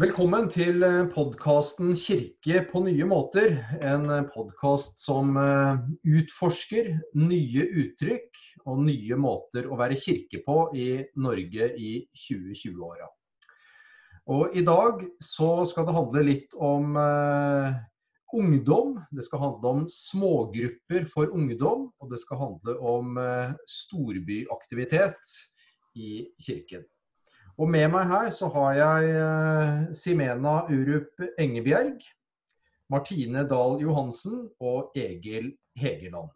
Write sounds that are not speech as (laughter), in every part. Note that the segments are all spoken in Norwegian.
Velkommen til podkasten 'Kirke på nye måter'. En podkast som eh, utforsker nye uttrykk og nye måter å være kirke på i Norge i 2020-åra. Og I dag så skal det handle litt om eh, ungdom. Det skal handle om smågrupper for ungdom. Og det skal handle om eh, storbyaktivitet i kirken. Og med meg her så har jeg eh, Simena Urup Engebjerg, Martine Dahl Johansen og Egil Hegeland.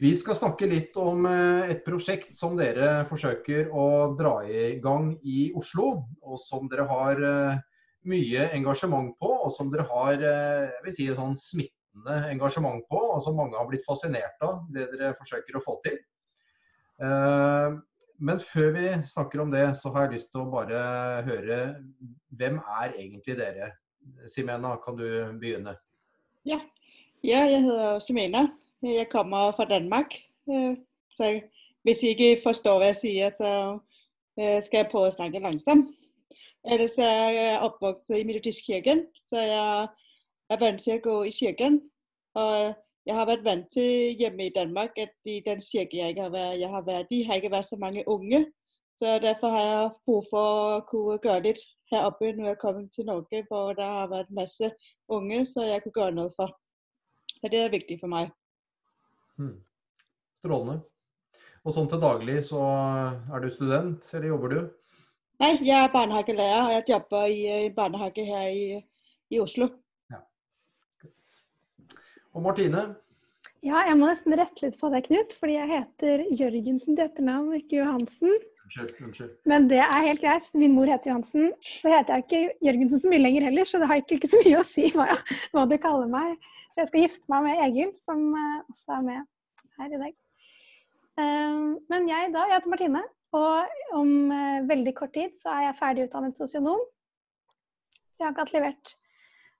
Vi skal snakke litt om eh, et prosjekt som dere forsøker å dra i gang i Oslo, og som dere har eh, mye engasjement på, og som dere har jeg vil si, sånn smittende engasjement på, og som mange har blitt fascinert av, det dere forsøker å få til. Men før vi snakker om det, så har jeg lyst til å bare høre hvem er egentlig dere? Simena, kan du begynne? Ja, ja jeg heter Simena. Jeg kommer fra Danmark. Øh, så hvis jeg ikke forstår hva jeg sier, så øh, skal jeg prøve å snakke langsomt. Ellers er jeg oppvokst i Metodistkirken, så jeg er vant til å gå i kirken. Og jeg har vært vant til hjemme i Danmark at i den kirke jeg har vært, jeg har vært i, har ikke vært så mange unge. Så derfor har jeg behov for å kunne gjøre litt her oppe når jeg kommer til Norge, hvor det har vært masse unge, så jeg kunne gjøre noe for. Så det er viktig for meg. Hmm. Strålende. Og sånn til daglig, så er du student, eller jobber du? Nei, jeg er barnehagelærer. og Jeg jobber i i barnehage her i, i Oslo. Og Martine? Ja, jeg må nesten rette litt på deg, Knut. Fordi jeg heter Jørgensen til etternavn, ikke Johansen. Unnskyld, unnskyld. Men det er helt greit. Min mor heter Johansen. Så heter jeg ikke Jørgensen så mye lenger heller, så det har ikke, ikke så mye å si hva, jeg, hva, du kaller meg. Så jeg skal gifte meg med Egil, som uh, også er med her i dag. Uh, men jeg da, jeg heter Martine, og om uh, veldig kort tid så er jeg ferdig utdannet sosionom. Så jeg har akkurat levert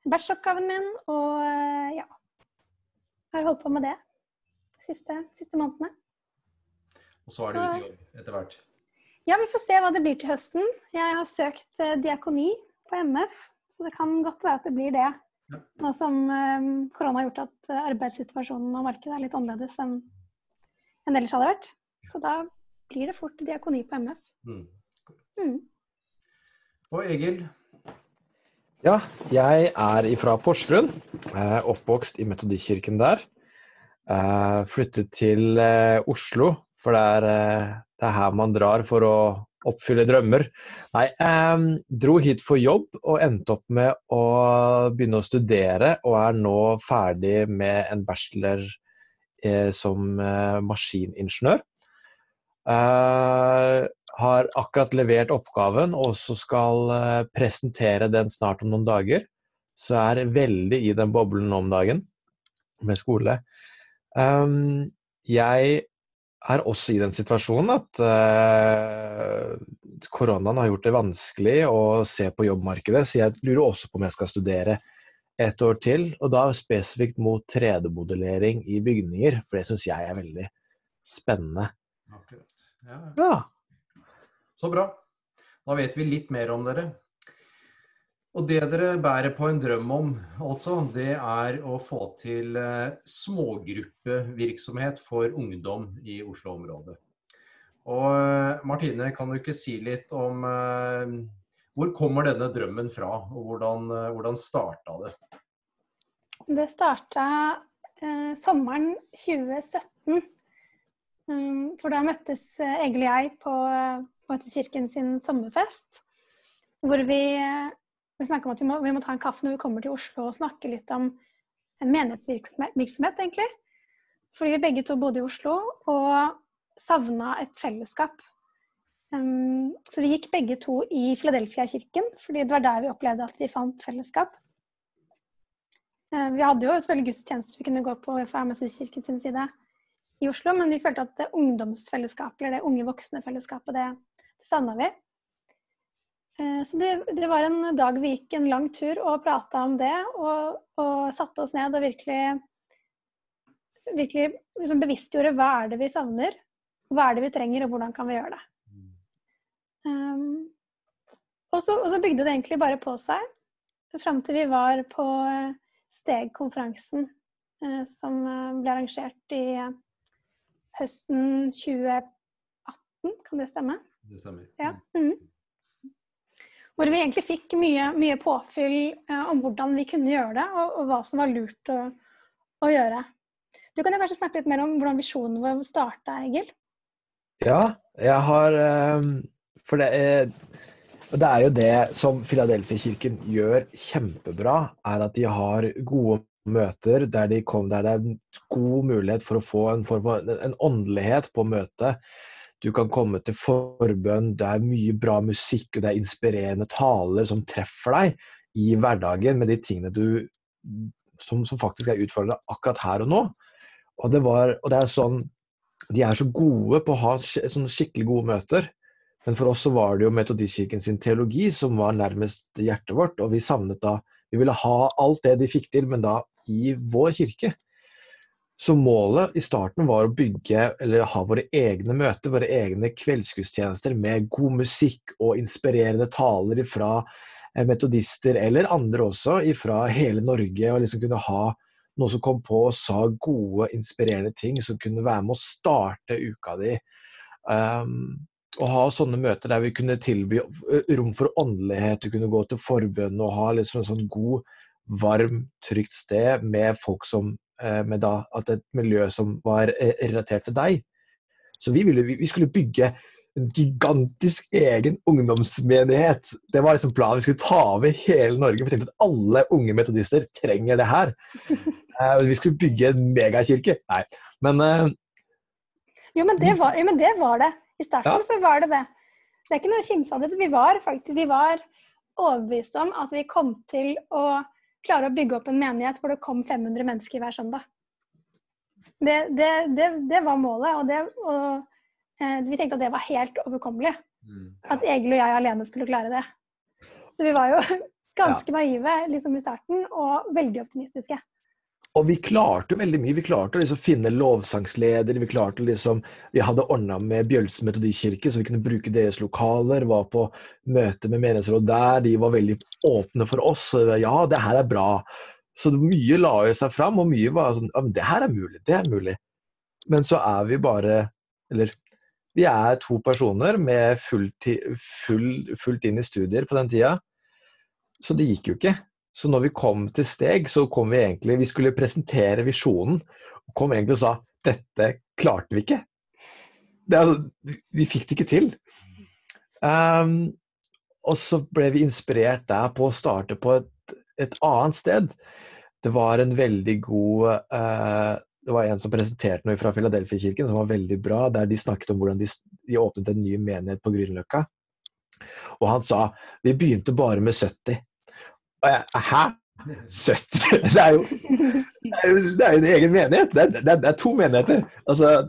bacheloroppgaven min, og ja, har holdt på med det de siste, siste månedene. Og så er det ute i jobb etter hvert? Ja, vi får se hva det blir til høsten. Jeg har søkt eh, diakoni på MF, så det kan godt være at det blir det. Nå som um, korona har gjort at uh, arbeidssituasjonen og markedet er litt annerledes enn en ellers hadde vært. Så da blir det fort diakoni på MF. Mm. Mm. Og Egil, ja, jeg er fra Porsgrunn. Oppvokst i Metodikirken der. Flyttet til eh, Oslo, for det er, eh, det er, her man drar for å oppfylle drømmer. Nei, dro hit for jobb og endte opp med å begynne å studere, og er nå ferdig med en bachelor eh, som maskiningeniør. Uh, har akkurat levert oppgaven og så skal uh, presentere den snart om noen dager. Så er veldig i den boblen om dagen med skole. Um, jeg er også i den situasjonen at uh, koronaen har gjort det vanskelig å se på jobbmarkedet, så jeg lurer også på om jeg skal studere et år til, og da spesifikt mot 3D-modellering i bygninger, for det syns jeg er veldig spennende. Akkurat. Ja. ja. Så bra. Da vet vi litt mer om dere. Og det dere bærer på en drøm om, altså, det er å få til eh, smågruppevirksomhet for ungdom i Oslo-området. Og eh, Martine, kan du ikke si litt om eh, hvor kommer denne drømmen fra, og hvordan, eh, hvordan starta det? Det starta eh, sommeren 2017. Um, for da møttes eh, Egil og jeg på, på kirken sin sommerfest. Hvor vi, vi snakka om at vi må, vi må, ta en kaffe når vi kommer til Oslo og snakke litt om en menighetsvirksomhet, egentlig. Fordi vi begge to bodde i Oslo og savna et fellesskap. Um, så vi gikk begge to i Philadelphia-kirken, fordi det var der vi opplevde at vi fant fellesskap. Vi hadde jo selvfølgelig gudstjenester vi kunne gå på fra Kirken sin side i Oslo, men vi følte at det ungdomsfellesskapet, eller det unge voksne-fellesskapet, det, det savna vi. Eh, så det, det, var en dag vi gikk en lang tur og prata om det, og, og, satte oss ned og virkelig, virkelig liksom bevisstgjorde hva er det vi savner, hva er det vi trenger, og hvordan kan vi gjøre det. Um, Og så, og så bygde det egentlig bare på seg fram til vi var på eh, Steg-konferansen som ble arrangert i høsten 2018, kan det stemme? Det stemmer. Ja. Mm. Hvor vi egentlig fikk mye, mye påfyll eh, om hvordan vi kunne gjøre det, og, og hva som var lurt å, å, gjøre. Du kan jo kanskje snakke litt mer om hvordan visjonen vår starta, Egil? Ja, jeg har eh, For det er, det er jo det som Filadelfia-kirken gjør kjempebra, er at de har gode møter der, de kom, der det er en god mulighet for å få en, for, en åndelighet på møtet. Du kan komme til forbønn, det er mye bra musikk og det er inspirerende taler som treffer deg i hverdagen med de tingene du, som, som faktisk er utfordrende akkurat her og nå. Og det, var, og det er sånn De er så gode på å ha sånne skikkelig gode møter. Men for oss så var det jo Metodistkirken sin teologi som var nærmest hjertet vårt. Og vi savnet da Vi ville ha alt det de fikk til, men da i vår kirke. Så målet i starten var å bygge, eller ha våre egne møter, våre egne kveldsgudstjenester med god musikk og inspirerende taler fra eh, metodister, eller andre også, fra hele Norge. Og liksom kunne ha noen som kom på og sa gode, inspirerende ting som kunne være med å starte uka di. Um, og ha sånne møter der vi kunne tilby rom for åndelighet, du kunne gå til forbønn og ha liksom en sånn god, varm, trygt sted med folk som med da, at et miljø som var relatert til deg. Så vi, ville, vi skulle bygge en gigantisk egen ungdomsmenighet. Det var liksom planen. Vi skulle ta over hele Norge. For vi tenkte at alle unge metodister trenger det her. (laughs) Eh, vi skulle bygge en megakirke. Nei, men Jo, men det var, jo, men det, var det. I starten ja. så var det det. Det er ikke noe å kimse av det. Vi var faktisk vi var overbevist om at vi kom til å klare å bygge opp en menighet hvor det kom 500 mennesker hver søndag. Det, det, det, det var målet, og, og eh, vi tenkte at det var helt overkommelig. Mm. At Egil og jeg alene skulle klare det. Så vi var jo (laughs) ganske naive liksom, i starten, og veldig optimistiske. Og vi klarte veldig mye. Vi klarte å liksom finne lovsangsleder. Vi klarte liksom, vi hadde ordna med Bjølsen metodikirke, så vi kunne bruke deres lokaler. Var på møte med menighetsråd der. De var veldig åpne for oss. Ja, det her er bra. Så mye la jo seg fram, og mye var sånn Ja, det her er mulig. Det er mulig. Men så er vi bare Eller vi er to personer med fullt, full, fullt inn i studier på den tida. Så det gikk jo ikke. Så når vi kom til steg, så kom vi egentlig Vi skulle presentere visjonen, og kom egentlig og sa dette klarte vi ikke. Det, vi fikk det ikke til. Um, og så ble vi inspirert der på å starte på et, et annet sted. Det var en veldig god uh, Det var en som presenterte noe fra Filadelfia-kirken som var veldig bra, der de snakket om hvordan de, de åpnet en ny menighet på Grünerløkka. Og han sa vi begynte bare med 70. Hæ? 70? (laughs) Det er jo, det er jo, en egen menighet. Det er, det, er, to menigheter. Altså,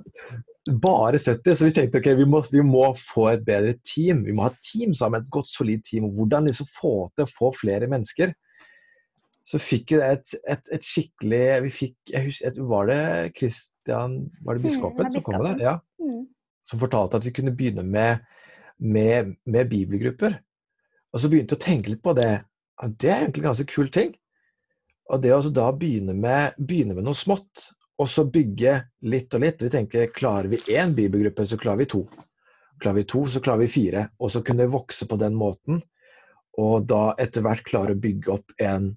bare 70. Så vi tenkte ok, vi må, vi må, få et bedre team. Vi må ha et team sammen, et godt, solid team. Hvordan liksom få til å få flere mennesker. Så fikk vi et, et, et, skikkelig vi fikk, jeg husker, Var det Christian, var det mm, biskopen mm, som kom med det? Ja. Mm. Som fortalte at vi kunne begynne med, med, med bibelgrupper. Og så begynte jeg å tenke litt på det. Ja, det er egentlig en ganske kul ting. Og det å da begynne med, begynne med, noe smått, og så bygge litt og litt Vi tenker klarer vi én bibelgruppe, så klarer vi to. Klarer vi to, så klarer vi fire. Og så kunne vi vokse på den måten. Og da etter hvert klare å bygge opp en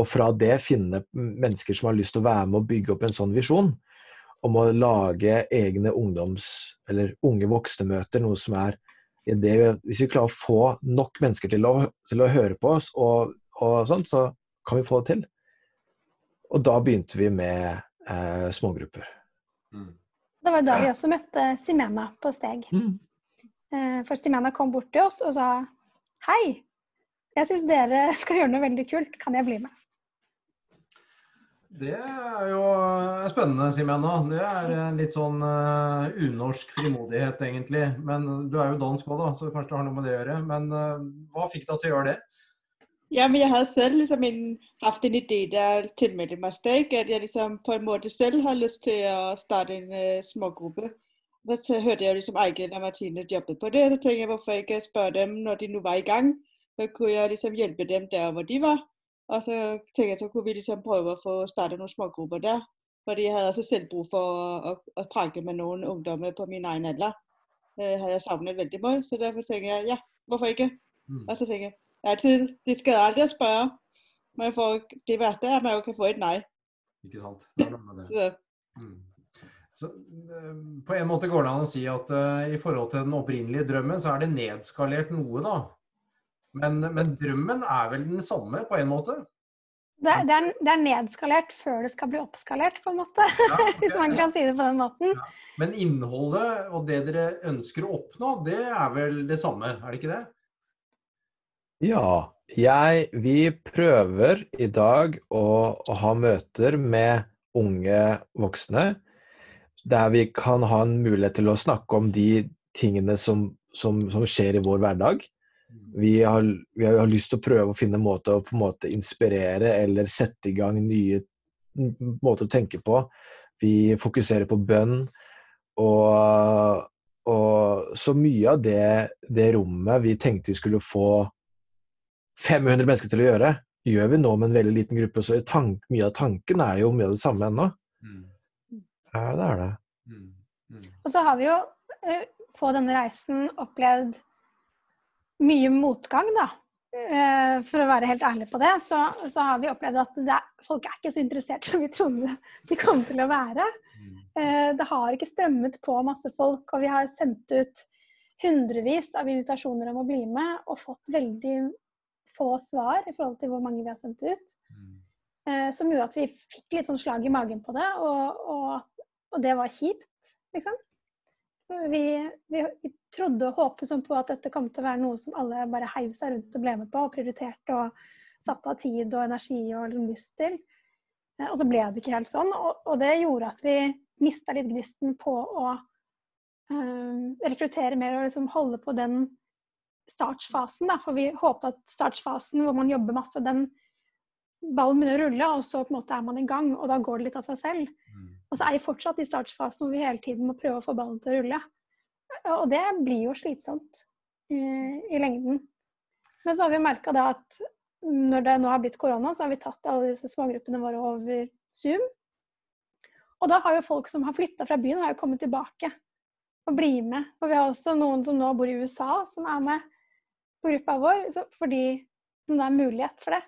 Og fra det finne mennesker som har lyst til å være med og bygge opp en sånn visjon om å lage egne ungdoms- eller unge voksne-møter, noe som er det, hvis vi klarer å få nok mennesker til å, til å høre på oss, og, og sånt, så kan vi få det til. Og da begynte vi med eh, smågrupper. Mm. Det var da vi også møtte Simena på Steg. Mm. Eh, for Simena kom bort til oss og sa Hei, jeg syns dere (laughs) skal gjøre noe veldig kult. Kan jeg bli med? Det er jo spennende, Simena. Det er litt sånn uh, unorsk frimodighet, egentlig. Men du er jo dansk òg, da, så kanskje det har noe med det å gjøre. Men hva fikk deg til å gjøre det? Ja, men jeg har selv liksom en, haft en idé da jeg tilmeldte meg Stake, at jeg liksom på en måte selv har lyst til å starte en uh, smågruppe. Så hørte jeg liksom Eigil og Martine jobbet på det, så tenkte jeg hvorfor ikke spørre dem når de nå var i gang. så kunne jeg liksom hjelpe dem der hvor de var. Og så tenkte jeg så kunne vi liksom prøve å få startet noen smågrupper der. Fordi jeg hadde også selv brug for å, å, å prate med noen ungdommer på min egen alder. Det hadde jeg savnet veldig mye. Så derfor tenker jeg ja, hvorfor ikke? Mm. Og så tenker jeg alltid, det skader aldri spørre. Men for, det verste er at man jo kan få et nei. Ikke sant. Det er noe med det. (laughs) Mm. Så, eh, på en måte går det an å si at uh, i forhold til den opprinnelige drømmen, så er det nedskalert noe, da. Men, men drømmen er vel den samme, på en måte? Det, det, er, det er nedskalert før det skal bli oppskalert, på en måte. Ja, (laughs) Hvis man kan si det på den måten. Men innholdet og det dere ønsker å oppnå, det er vel det samme, er det ikke det? Ja, jeg, vi prøver i dag å, å ha møter med unge voksne der vi kan ha en mulighet til å snakke om de tingene som, som, som skjer i vår hverdag. Vi har, vi har lyst til å prøve å finne en måte å på en måte inspirere eller sette i gang nye måter å tenke på. Vi fokuserer på bønn. Og, og så mye av det, det rommet vi tenkte vi skulle få 500 mennesker til å gjøre, gjør vi nå med en veldig liten gruppe. Så tank, mye av tanken er jo mye av det samme ennå. Mm. Ja, det er det. Mm. Mm. Og så har vi jo eh, på denne reisen opplevd mye motgang, da. Eh, For å være helt ærlig på det, så, så har vi opplevd at er, folk er ikke så interessert som vi trodde de kom til å være. Mm. Eh, Det har ikke strømmet på masse folk, og vi har sendt ut hundrevis av invitasjoner om å bli med, og fått veldig få svar i forhold til hvor mange vi har sendt ut. Mm. Eh, Som gjorde at vi fikk litt sånn slag i magen på det, og, og, og det var kjipt, liksom. Vi, vi, vi trodde og håpte sånn på at dette kom til å være noe som alle bare heiv seg rundt og ble med på, og prioriterte og satte av tid og energi og liksom lyst til. Eh, Og så ble det ikke helt sånn, og, og det gjorde at vi mista litt gnisten på å øh, rekruttere mer og liksom holde på den startfasen. Da. For vi håpte at startfasen hvor man jobber masse, den ballen begynner å rulle, og så på en måte er man i gang, og da går det litt av seg selv. Mm. Og så er vi fortsatt i startfasen hvor vi hele tiden må prøve å få ballen til å rulle. Og det blir jo slitsomt i, i lengden. Men så har vi merka at når det nå har blitt korona, så har vi tatt alle disse smågruppene våre over Zoom. Og da har jo folk som har flytta fra byen, har jo kommet tilbake og bli med. Og vi har også noen som nå bor i USA, som er med på gruppa vår, fordi det er mulighet for det.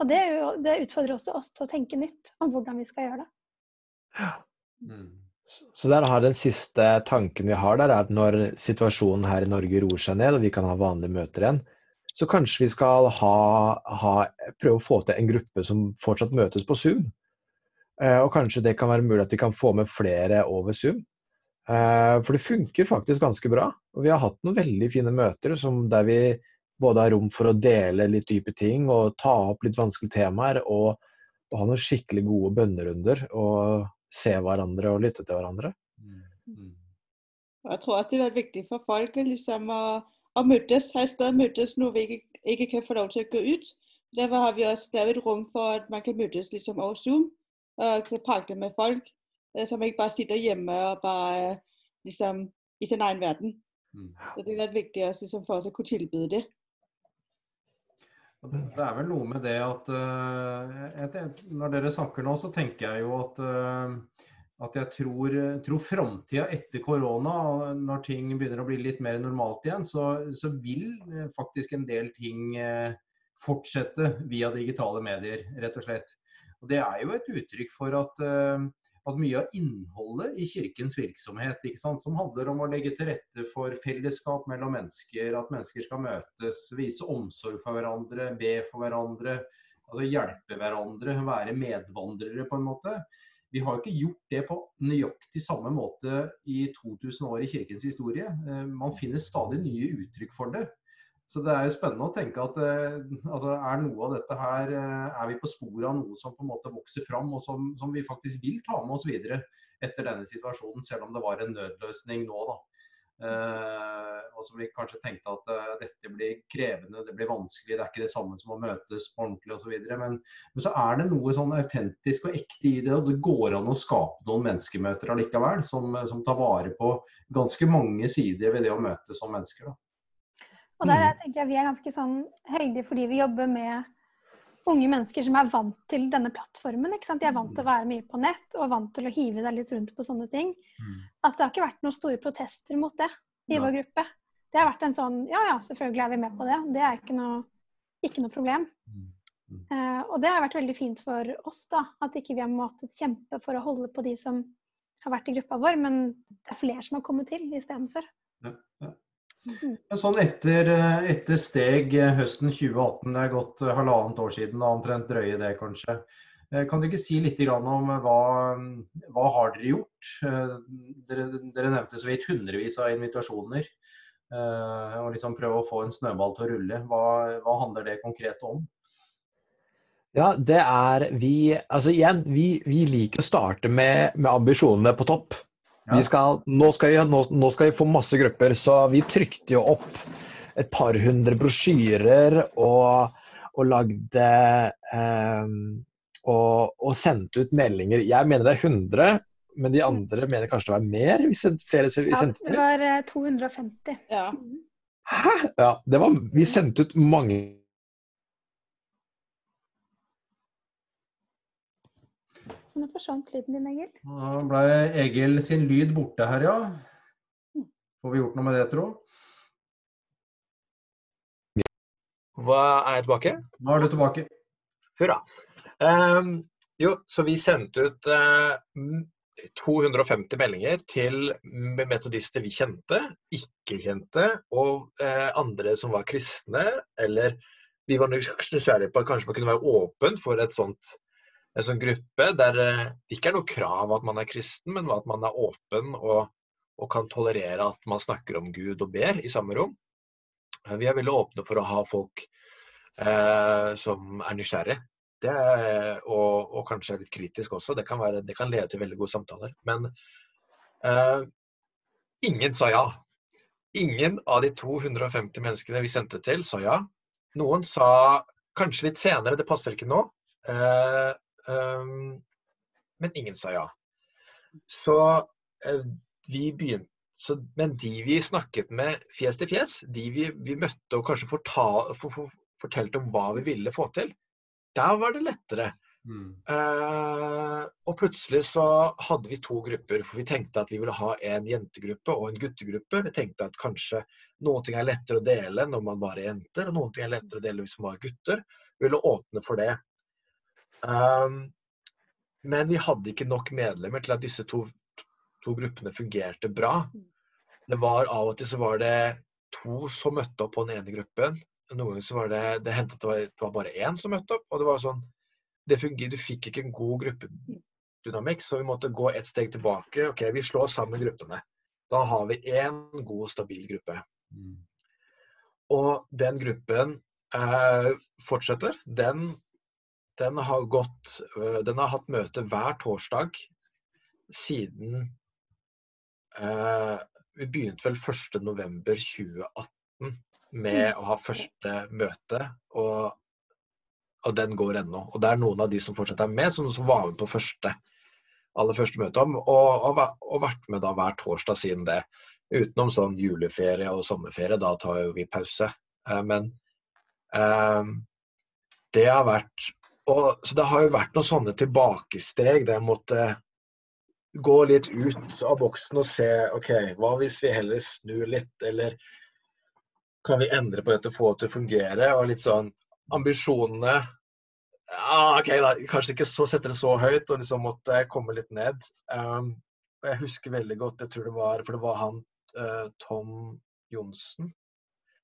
Og det, er jo, det utfordrer også oss til å tenke nytt om hvordan vi skal gjøre det. Ja. Mm. Så der har den siste tanken vi har der, er at når situasjonen her i Norge roer seg ned, og vi kan ha vanlige møter igjen, så kanskje vi skal ha, ha, prøve å få til en gruppe som fortsatt møtes på Zoom. Eh, og kanskje det kan være mulig at vi kan få med flere over Zoom. Eh, for det funker faktisk ganske bra. Og vi har hatt noen veldig fine møter som, der vi både har rom for å dele litt dype ting og ta opp litt vanskelige temaer, og, og ha noen skikkelig gode bønnerunder. og se hverandre og lytte til hverandre. Mm. Mm. Jeg tror også det er viktig for folk liksom å, å møtes, her sted møtes når vi ikke, ikke kan få lov til å gå ut. Derfor har vi også laget et rom for at man kan møtes liksom over Zoom og prate med folk. Som Så man ikke bare sitter hjemme og bare eh, liksom i sin egen verden. Mm. Så det er veldig viktig også, liksom, for oss å kunne tilby det. Det er vel noe med det at uh, Når dere snakker nå, så tenker jeg jo at, uh, at jeg tror, tror framtida etter korona, når ting begynner å bli litt mer normalt igjen, så, så vil eh, faktisk en del ting uh, fortsette via digitale medier, rett og slett. Og Det er jo et uttrykk for at, eh, at mye av innholdet i kirkens virksomhet, som handler om å legge til rette for fellesskap mellom mennesker, at mennesker skal møtes, vise omsorg for hverandre, be for hverandre, altså hjelpe hverandre, være medvandrere på en måte. Vi har jo ikke gjort det på nøyaktig samme måte i 2000 år i kirkens historie. Eh, Man finner stadig nye uttrykk for det. Så det er jo spennende å tenke at eh, altså, er noe av dette her eh, Er vi på sporet av noe som på en måte vokser fram, og som, som vi faktisk vil ta med oss videre etter denne situasjonen, selv om det var en nødløsning nå, da. Eh, og som vi kanskje tenkte at eh, dette blir krevende, det blir vanskelig, det er ikke det samme som å møtes på ordentlig osv. Men, men så er det noe sånn autentisk og ekte i det, og det går an å skape noen menneskemøter allikevel, som, som tar vare på ganske mange sider ved det å møtes som mennesker. Da. Og der jeg tenker jeg vi er ganske sånn heldige fordi vi jobber med unge mennesker som er vant til denne plattformen. ikke sant? De er vant til å være mye på nett og vant til å hive deg litt rundt på sånne ting. Mm. At det har ikke vært noen store protester mot det i vår gruppe. Det har vært en sånn Ja ja, selvfølgelig er vi med på det. Det er ikke noe, ikke noe problem. Mm. Eh, og det har vært veldig fint for oss, da. At ikke vi har måttet kjempe for å holde på de som har vært i gruppa vår, men det er flere som har kommet til istedenfor. Ja, ja. Men sånn etter, eh, etter steg eh, høsten 2018, det er gått eh, halvannet år siden, omtrent drøye det kanskje. Kan du ikke si litt om hva, hva har dere gjort? Dere, dere nevnte så vidt hundrevis av invitasjoner. Og liksom prøve å få en snøball til å rulle. Hva, hva handler det konkret om? Ja, det er vi Altså igjen, vi, vi liker å starte med, med ambisjonene på topp. Ja. Vi skal, nå, skal vi, nå, nå skal vi få masse grupper, så vi trykte jo opp et par hundre brosjyrer og, og lagde eh, og, og sendte ut meldinger. Jeg mener det er 100, men de andre mener kanskje det var mer? Vi sendte, flere vi Ja, sendte det var eh, 250. Ja. Hæ? Ja, det var, vi sendte ut mange Nå forsvant lyden din, Egil. Nå ble Egil sin lyd borte her, ja. Får vi gjort noe med det, tro? Hva er jeg tilbake? Nå er du tilbake. Hurra. Um, jo, så vi sendte ut uh, 250 meldinger til metodister vi kjente, ikke kjente, og uh, andre som var kristne. Eller vi var nysgjerrige på at kanskje man kunne være åpen for et sånt, en sånn gruppe der eh, det ikke er noe krav at man er kristen, men at man er åpen og, og kan tolerere at man snakker om Gud og ber i samme rom. Eh, Vi er veldig åpne for å ha folk eh, som er nysgjerrige. Det og, og kanskje litt kritisk også. Det kan, være, det kan lede til veldig gode samtaler. Men eh, ingen sa ja. Ingen av de 250 menneskene vi sendte til, sa ja. Noen sa kanskje litt senere, det passer ikke nå. Eh, men ingen sa ja. Så eh, vi begynte så, men de vi snakket med fjes til fjes, de vi, vi møtte og kanskje forta, for, for, fortalte om hva vi ville få til, der var det lettere. Mm. Uh, og plutselig så hadde vi to grupper, for vi tenkte at vi ville ha en jentegruppe og en guttegruppe. Vi tenkte at kanskje noen ting er lettere å dele når man bare er jenter, og noen ting er lettere å dele hvis man er gutter. Vi ville åpne for det. Um, men vi hadde ikke nok medlemmer til at disse to, to gruppene fungerte bra. Det var Av og til så var det to som møtte opp på den ene gruppen. Noen ganger så var det, det hendte at det var, det var bare én som møtte opp. og det var sånn, det fungerer, Du fikk ikke en god gruppedynamikk, så vi måtte gå et steg tilbake. Ok, Vi slår sammen gruppene. Da har vi én god, stabil gruppe. Mm. Og den gruppen eh, fortsetter. Den, den har gått øh, Den har hatt møte hver torsdag siden eh, Vi begynte vel 1.11.2018 med å ha første møte, og, og den går ennå. Og det er noen av de som fortsatt er med, som som var med på første aller første møte, og, og, og vært med da hver torsdag siden det. Utenom sånn juleferie og sommerferie, da tar jo vi pause. Eh, men eh, det har vært og, Så det har jo vært noen sånne tilbakesteg der jeg måtte gå litt ut av boksen og se OK, hva hvis vi heller snur litt, eller kan vi endre på dette, få det til å fungere? Og litt sånn ambisjonene ja, OK, da, kanskje ikke så sette det så høyt, og liksom måtte komme litt ned. Um, og jeg husker veldig godt, jeg tror det var For det var han uh, Tom Johnsen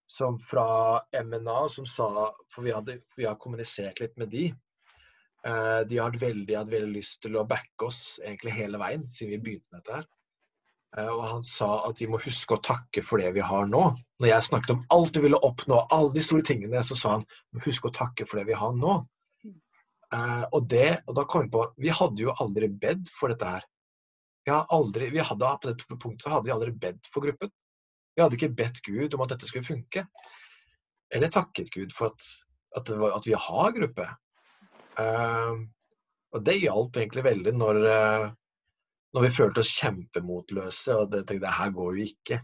som fra MNA som sa For vi, hadde, vi har kommunisert litt med de. Eh, de har hatt veldig, hatt veldig lyst til å backe oss egentlig hele veien siden vi begynte med dette her. Eh, og han sa at vi må huske å takke for det vi har nå. Når jeg snakket om alt du ville oppnå, alle de store tingene, så sa han husk å takke for det vi har nå. Uh, og, det, og da kom vi på Vi hadde jo aldri bedt for dette her. Vi hadde aldri, vi hadde, på dette punktet hadde vi aldri bedt for gruppen. Vi hadde ikke bedt Gud om at dette skulle funke. Eller takket Gud for at, at, at vi har gruppe. Eh, og det hjalp egentlig veldig når, eh, når vi følte oss kjempemotløse og det, tenkte det her går jo ikke.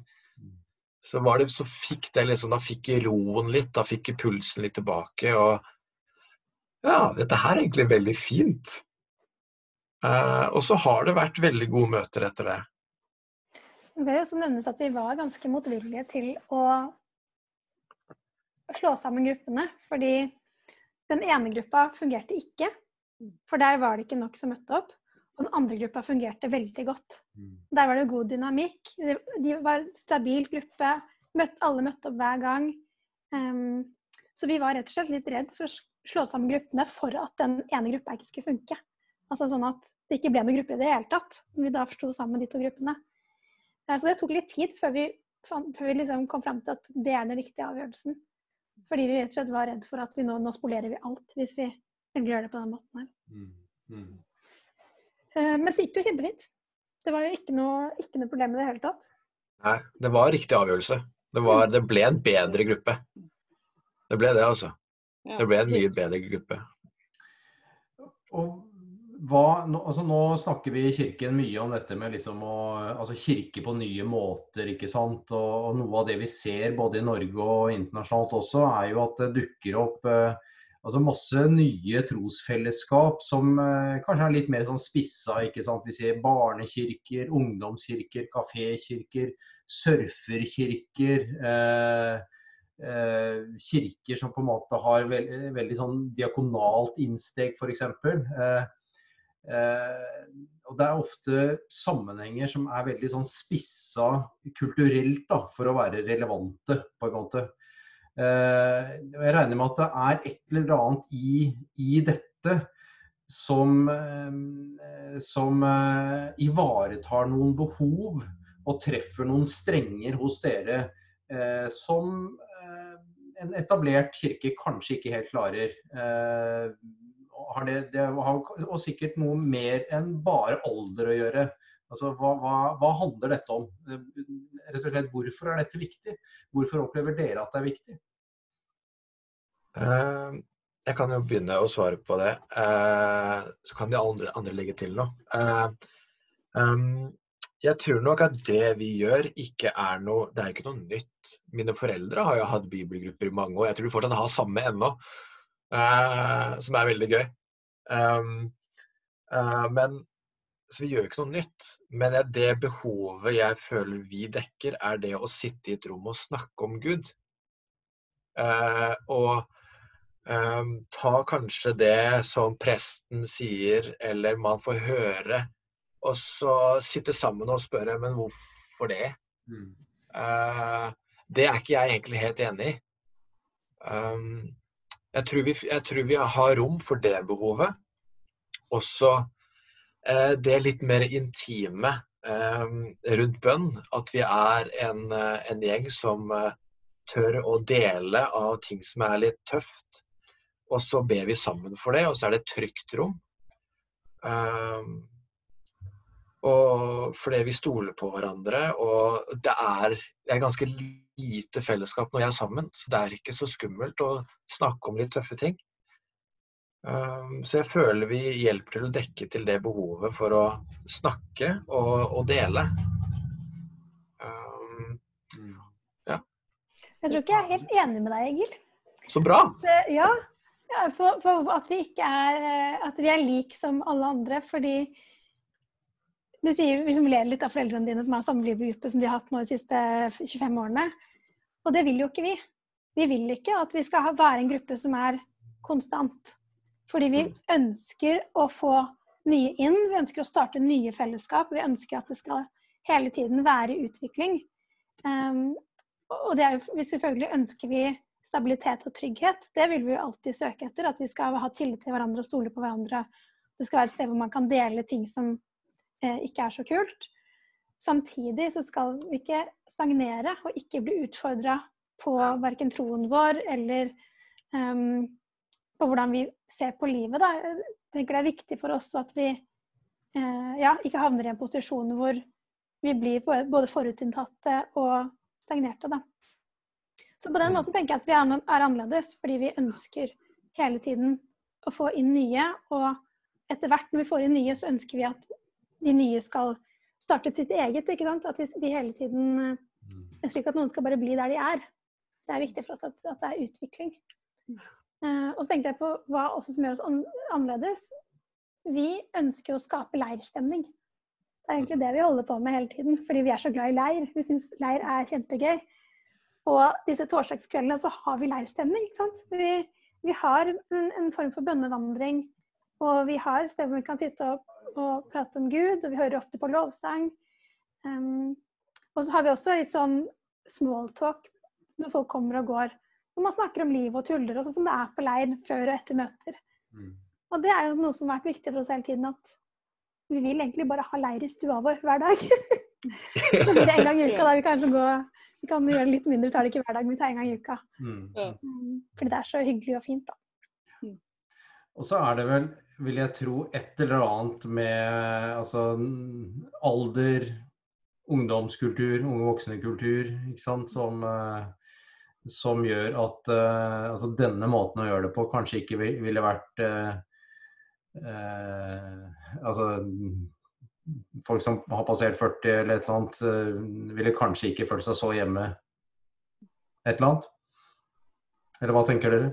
så, det, så fikk det liksom, da fikk jeg roen litt, da fikk jeg pulsen litt tilbake. Og ja, dette her er egentlig veldig fint. Uh, og så har det vært veldig gode møter etter det. Det er jo som nevnes at vi var ganske motvillige til å slå sammen gruppene. Fordi den ene gruppa fungerte ikke, for der var det ikke nok som møtte opp. Og den andre gruppa fungerte veldig godt. Mm. Der var det god dynamikk. De var en stabil gruppe. Møtte, alle møtte opp hver gang. Um, så vi var rett og slett litt redd for å slå sammen gruppene for at den ene gruppa ikke skulle funke. Altså sånn at det ikke ble noen grupper i det hele tatt. Når vi da forsto sammen de to gruppene. Uh, så det tok litt tid før vi, før vi liksom kom fram til at det er den riktige avgjørelsen. Fordi vi rett og slett var redd for at vi nå, nå spolerer vi alt hvis vi gjør det på den måten her. Mm. Mm. Eh, men så gikk det jo kjempefint. Det var jo ikke noe, ikke noe, problem i det hele tatt. Nei, det var riktig avgjørelse. Det, var, det ble en bedre gruppe. Det ble det, altså. Det ble en mye bedre gruppe. Og hva, altså nå snakker vi i Kirken mye om dette med liksom å, altså kirke på nye måter. ikke sant? Og, og, noe av det vi ser både i Norge og internasjonalt også, er jo at det dukker opp eh, altså masse nye trosfellesskap som eh, kanskje er litt mer sånn spissa. ikke sant? Vi ser barnekirker, ungdomskirker, kafékirker, surferkirker. Eh, eh, kirker som på en måte har veld, veldig sånn diakonalt innsteg, f.eks. Eh, eh, og det er ofte sammenhenger som er veldig sånn spissa kulturelt da, for å være relevante. på en måte. Eh, jeg regner med at det er et eller annet i, i dette som, eh, som eh, ivaretar noen behov og treffer noen strenger hos dere som en etablert kirke kanskje ikke helt klarer. Har det, det har og sikkert noe mer enn bare alder å gjøre. Altså, hva, hva, hva, handler dette om? Rett og slett, Hvorfor er dette viktig? Hvorfor opplever dere at det er viktig? Uh, jeg kan jo begynne å svare på det. Uh, så kan de andre, andre legge til noe. Uh, um, jeg tror nok at det vi gjør, ikke er noe Det er ikke noe nytt. Mine foreldre har jo hatt bibelgrupper i mange år. Jeg tror de fortsatt har samme ennå, som er veldig gøy. Um, men så vi gjør ikke noe nytt. Men det behovet jeg føler vi dekker, er det å sitte i et rom og snakke om Gud. Eh, og eh, ta kanskje det som presten sier, eller man får høre, og så sitte sammen og spørre men hvorfor det? Mm. Eh, det er ikke jeg egentlig helt enig i. Um, jeg, tror vi, jeg, tror vi, har rom for det behovet. Også eh, det litt mer intime eh, rundt bønn. At vi er en, en gjeng som eh, tør å dele av ting som er litt tøft. Og så ber vi sammen for det, og så er det et trygt rom. Um, og fordi vi stoler på hverandre, og det er, det er ganske lite fellesskap når jeg er sammen, så det er ikke så skummelt å snakke om litt tøffe ting. Um, så jeg føler vi hjelper til å dekke til det behovet for å snakke og, og dele. Um, ja. Jeg tror ikke jeg er helt enig med deg, Egil. Så bra. At, ja, for, for, at vi ikke er eh, At vi er lik som alle andre. Fordi du sier liksom ler litt av foreldrene dine som har samme livgruppe som de har hatt nå de siste 25 årene. Og det vil jo ikke vi. Vi vil ikke at vi skal være en gruppe som er konstant. Fordi vi mm. ønsker å få nye inn. Vi ønsker å starte nye fellesskap. Vi ønsker at det skal hele tiden være utvikling. Um, og det er jo, selvfølgelig ønsker vi stabilitet og trygghet, det vil vi jo alltid søke etter. At vi skal ha tillit til hverandre og stole på hverandre. Det skal være et sted hvor man kan dele ting som ikke er så kult. Samtidig så skal vi ikke stagnere og ikke bli utfordra på verken troen vår eller um, på hvordan vi ser på livet. Da. Jeg tenker det er viktig for oss at vi uh, ja, ikke havner i en posisjon hvor vi blir både forutinntatte og stagnerte. Da. Så på den måten tenker jeg at vi er annerledes, fordi vi ønsker hele tiden å få inn nye. Og etter hvert når vi får inn nye, så ønsker vi at de nye skal starte sitt eget. ikke sant? At vi hele tiden ønsker ikke at noen skal bare bli der de er. Det er viktig for oss at, at det er utvikling. Uh, og så tenkte jeg på hva også som gjør oss an annerledes. Vi ønsker å skape leirstemning. Det er egentlig det vi holder på med hele tiden, fordi vi er så glad i leir. Vi syns leir er kjempegøy. Og disse torsdagskveldene så har vi leirstemning. ikke sant? Vi, vi har en, en, form for bønnevandring. Og vi har steder hvor vi kan sitte og, og, prate om Gud, og vi hører ofte på lovsang. Um, og så har vi også litt sånn smalltalk når folk kommer og går. Hvor man snakker om liv og tuller, og sånn som det er på leir før og etter møter. Mm. Og det er jo noe som har vært viktig for oss hele tiden, at vi vil egentlig bare ha leir i stua vår hver dag. (laughs) så blir det en gang i uka, da. Vi kan, liksom gå, vi kan gjøre litt mindre, tar det ikke hver dag, men vi tar en gang i uka. Mm. mm. Fordi det er så hyggelig og fint, da. Mm. Og så er det vel, vil jeg tro, et eller annet med altså, alder, ungdomskultur, unge voksne-kultur, som, uh, som gjør at uh, altså, denne måten å gjøre det på kanskje ikke ville vært uh, altså folk som har passert 40 eller et eller annet, eh, ville kanskje ikke følt seg så hjemme et eller annet? Eller hva tenker dere?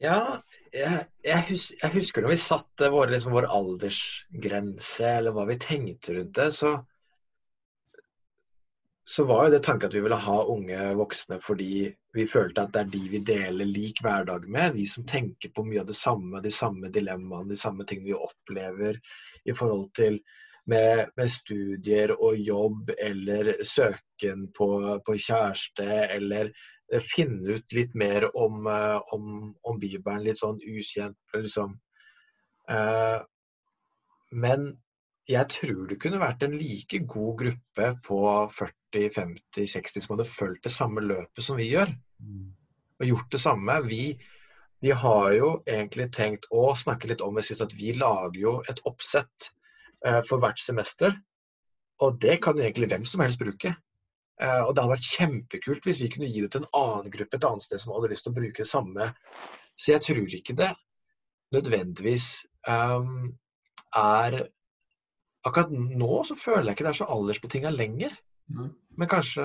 Ja, jeg, jeg, husker, jeg husker når vi satte vår, liksom, vår aldersgrense, eller hva vi tenkte rundt det, så så var jo det tanken at vi ville ha unge voksne fordi vi følte at det er de vi deler lik hverdag med. De som tenker på mye av det samme, de samme dilemmaene, de samme tingene vi opplever i forhold til med, med studier og jobb eller søken på, på kjæreste eller finne ut litt mer om, om, om Bibelen, litt sånn ukjent, liksom. Uh, men jeg tror det kunne vært en like god gruppe på 40-50-60 som hadde fulgt det samme løpet som vi gjør. Og gjort det samme. Vi, vi har jo egentlig tenkt å snakke litt om det sist at vi lager jo et oppsett for hvert semester. Og det kan jo egentlig hvem som helst bruke. Uh, og det hadde vært kjempekult hvis vi kunne gi det til en annen gruppe et annet sted som hadde lyst til å bruke det samme. Så jeg tror ikke det nødvendigvis um, er akkurat nå så føler jeg ikke det er så aldersbetinga lenger. Mm. Men kanskje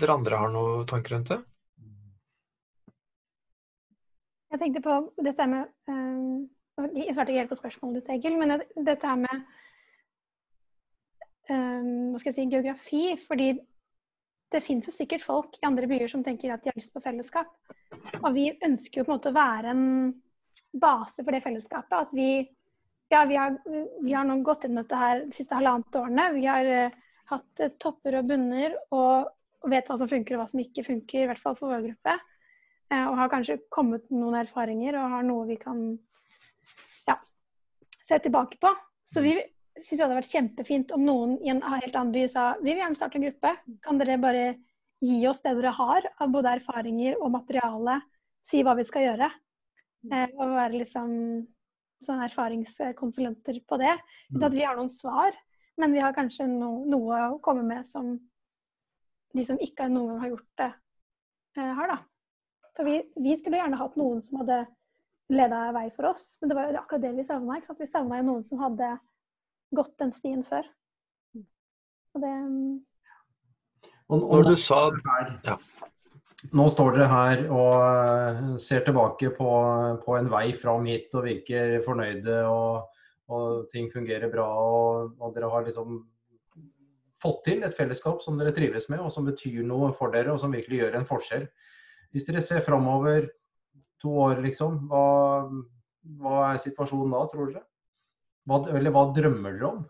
dere andre har noen tanker rundt det? Jeg tenkte på dette med um, Jeg svarte ikke helt på spørsmålet ditt, Egil, men dette her med um, hva skal jeg si, geografi. Fordi det fins jo sikkert folk i andre byer som tenker at de har lyst på fellesskap. Og vi ønsker jo på en måte å være en base for det fellesskapet. At vi ja, vi har, vi har, nå gått inn dette her de siste halvannet årene. Vi har uh, hatt uh, topper og bunner og, og, vet hva som funker og hva som ikke funker, i hvert fall for vår gruppe. Uh, og har kanskje kommet noen erfaringer og har noe vi kan ja, se tilbake på. Så vi syns det hadde vært kjempefint om noen i en helt annen by sa vi vil gjerne starte en gruppe. Kan dere bare gi oss det dere har av både erfaringer og materiale? Si hva vi skal gjøre. og være liksom sånne erfaringskonsulenter på det. Uten at mm. vi har noen svar, men vi har kanskje no, noe å komme med som de som ikke noen gang har gjort det, eh, har. da. For vi, vi, skulle gjerne hatt noen som hadde leda vei for oss, men det var jo akkurat det vi savna. Vi savna jo noen som hadde gått den stien før. Og det og, og Når du sa ja. Nå står dere her og eh, ser tilbake på, på en vei fram hit og virker fornøyde. Og, og ting fungerer bra. Og, og, dere har liksom fått til et fellesskap som dere trives med, og som betyr noe for dere, og som virkelig gjør en forskjell. Hvis dere ser framover to år, liksom, hva, hva, er situasjonen da, tror dere? Hva, eller hva drømmer dere om?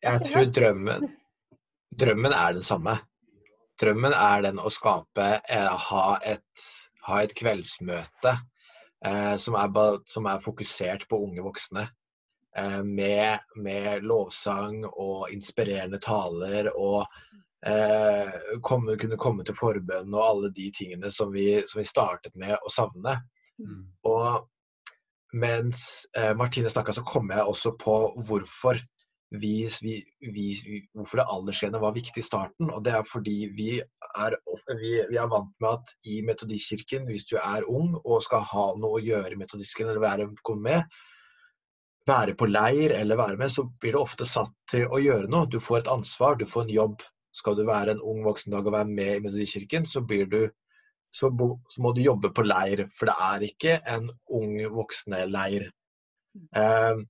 Jeg tror drømmen drømmen er den samme. Drømmen er den å skape, eh, ha, et, ha, et, kveldsmøte eh, som, er, som, er, fokusert på unge voksne. Eh, med, med, lovsang og inspirerende taler og eh, komme, kunne komme til forbønn og alle de tingene som vi, som vi startet med å savne. Mm. Og mens eh, Martine snakka, så kom jeg også på hvorfor vi, vi, vi, hvorfor det aldersgreiene var viktig i starten. og Det er fordi vi er, vi, er, vant med at i Metodistkirken, hvis du er ung og skal ha noe å gjøre i Metodistkirken eller være, komme med, være på leir eller være med, så blir du ofte satt til å gjøre noe. Du får et ansvar, du får en jobb. Skal du være en ung voksen dag og være med i Metodistkirken, så, blir du, så, så må du jobbe på leir. For det er ikke en ung voksne-leir. Eh,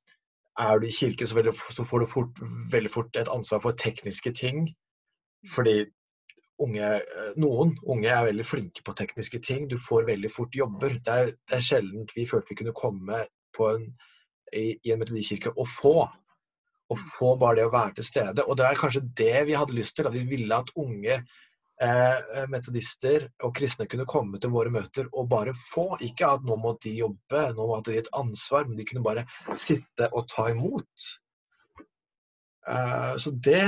er du i kirken, så, veldig, så får du fort, veldig fort et ansvar for tekniske ting. Fordi unge, eh, noen unge er veldig flinke på tekniske ting. Du får veldig fort jobber. Det er, det er sjelden vi følte vi kunne komme en, i, i, en metodikirke og få. Og få bare det å være til stede. Og det er kanskje det vi hadde lyst til. At vi ville at unge eh, metodister og kristne kunne komme til våre møter og bare få. Ikke at nå må de jobbe, nå må de et ansvar, men de kunne bare sitte og ta imot. Eh, så det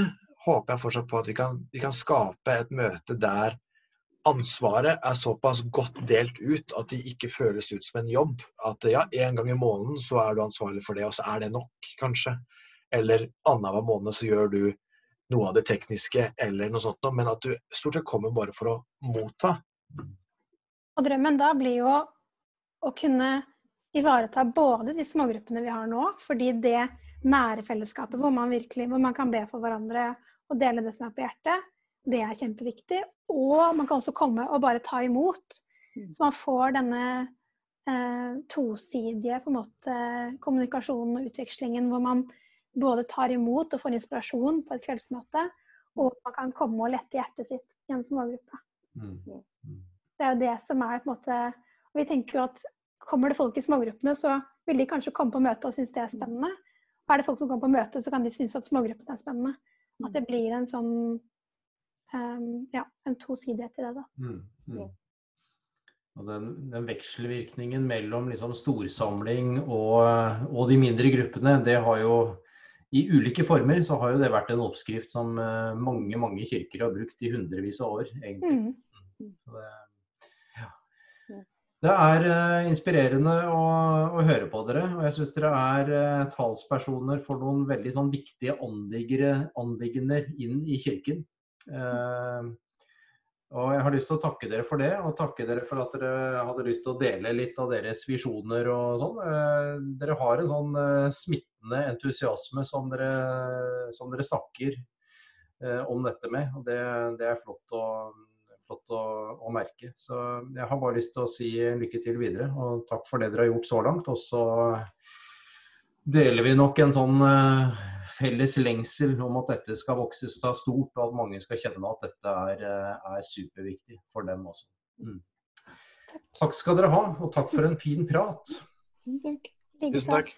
håper jeg fortsatt på at vi kan, vi kan skape et møte der ansvaret er såpass godt delt ut at de ikke føles ut som en jobb. At ja, en gang i måneden så er du ansvarlig for det, og så er det nok, kanskje. Eller annenhver måned så gjør du noe av det tekniske, eller noe sånt noe. Men at du stort sett kommer bare for å motta. Og drømmen da blir jo å kunne ivareta både de smågruppene vi har nå, fordi det nære fellesskapet hvor man virkelig hvor man kan be for hverandre og dele det som er på hjertet, det er kjempeviktig. Og man kan også komme og bare ta imot. Mm. Så man får denne eh, tosidige på en måte, kommunikasjonen og utvekslingen hvor man både tar imot og får inspirasjon på et kveldsmøte, og man kan komme og lette hjertet sitt i en smågruppe. Mm. mm. Det er jo det som er på en måte og Vi tenker jo at kommer det folk i smågruppene, så vil de kanskje komme på møte og synes det er spennende. Og er det folk som kommer på møte, så kan de synes at smågruppene er spennende. At det blir en sånn um, ja, en tosidighet i det. da. Mm, mm. Og den, den, vekselvirkningen mellom liksom storsamling og, og, de mindre gruppene, det har jo i ulike former så har jo det vært en oppskrift som uh, mange mange kirker har brukt i hundrevis av år. egentlig. Mm. mm. Det, ja. det, er uh, inspirerende å, å, høre på dere. Og jeg syns dere er uh, talspersoner for noen veldig sånn, viktige anliggender inn i kirken. Eh, og jeg har lyst til å takke dere for det, og takke dere for at dere hadde lyst til å dele litt av deres visjoner og sånn. Eh, dere har en sånn eh, smittende entusiasme som dere, som dere snakker om dette med. Og det, det er flott, å, flott å, å, merke. Så jeg har bare lyst til å si lykke til videre, og takk for det dere har gjort så langt. Og så deler vi nok en sånn felles lengsel om at dette skal vokse seg stort, og at mange skal kjenne at dette er, eh, er superviktig for dem også. Mm. Takk. takk skal dere ha, og takk for en fin prat. Tusen takk. Tusen takk.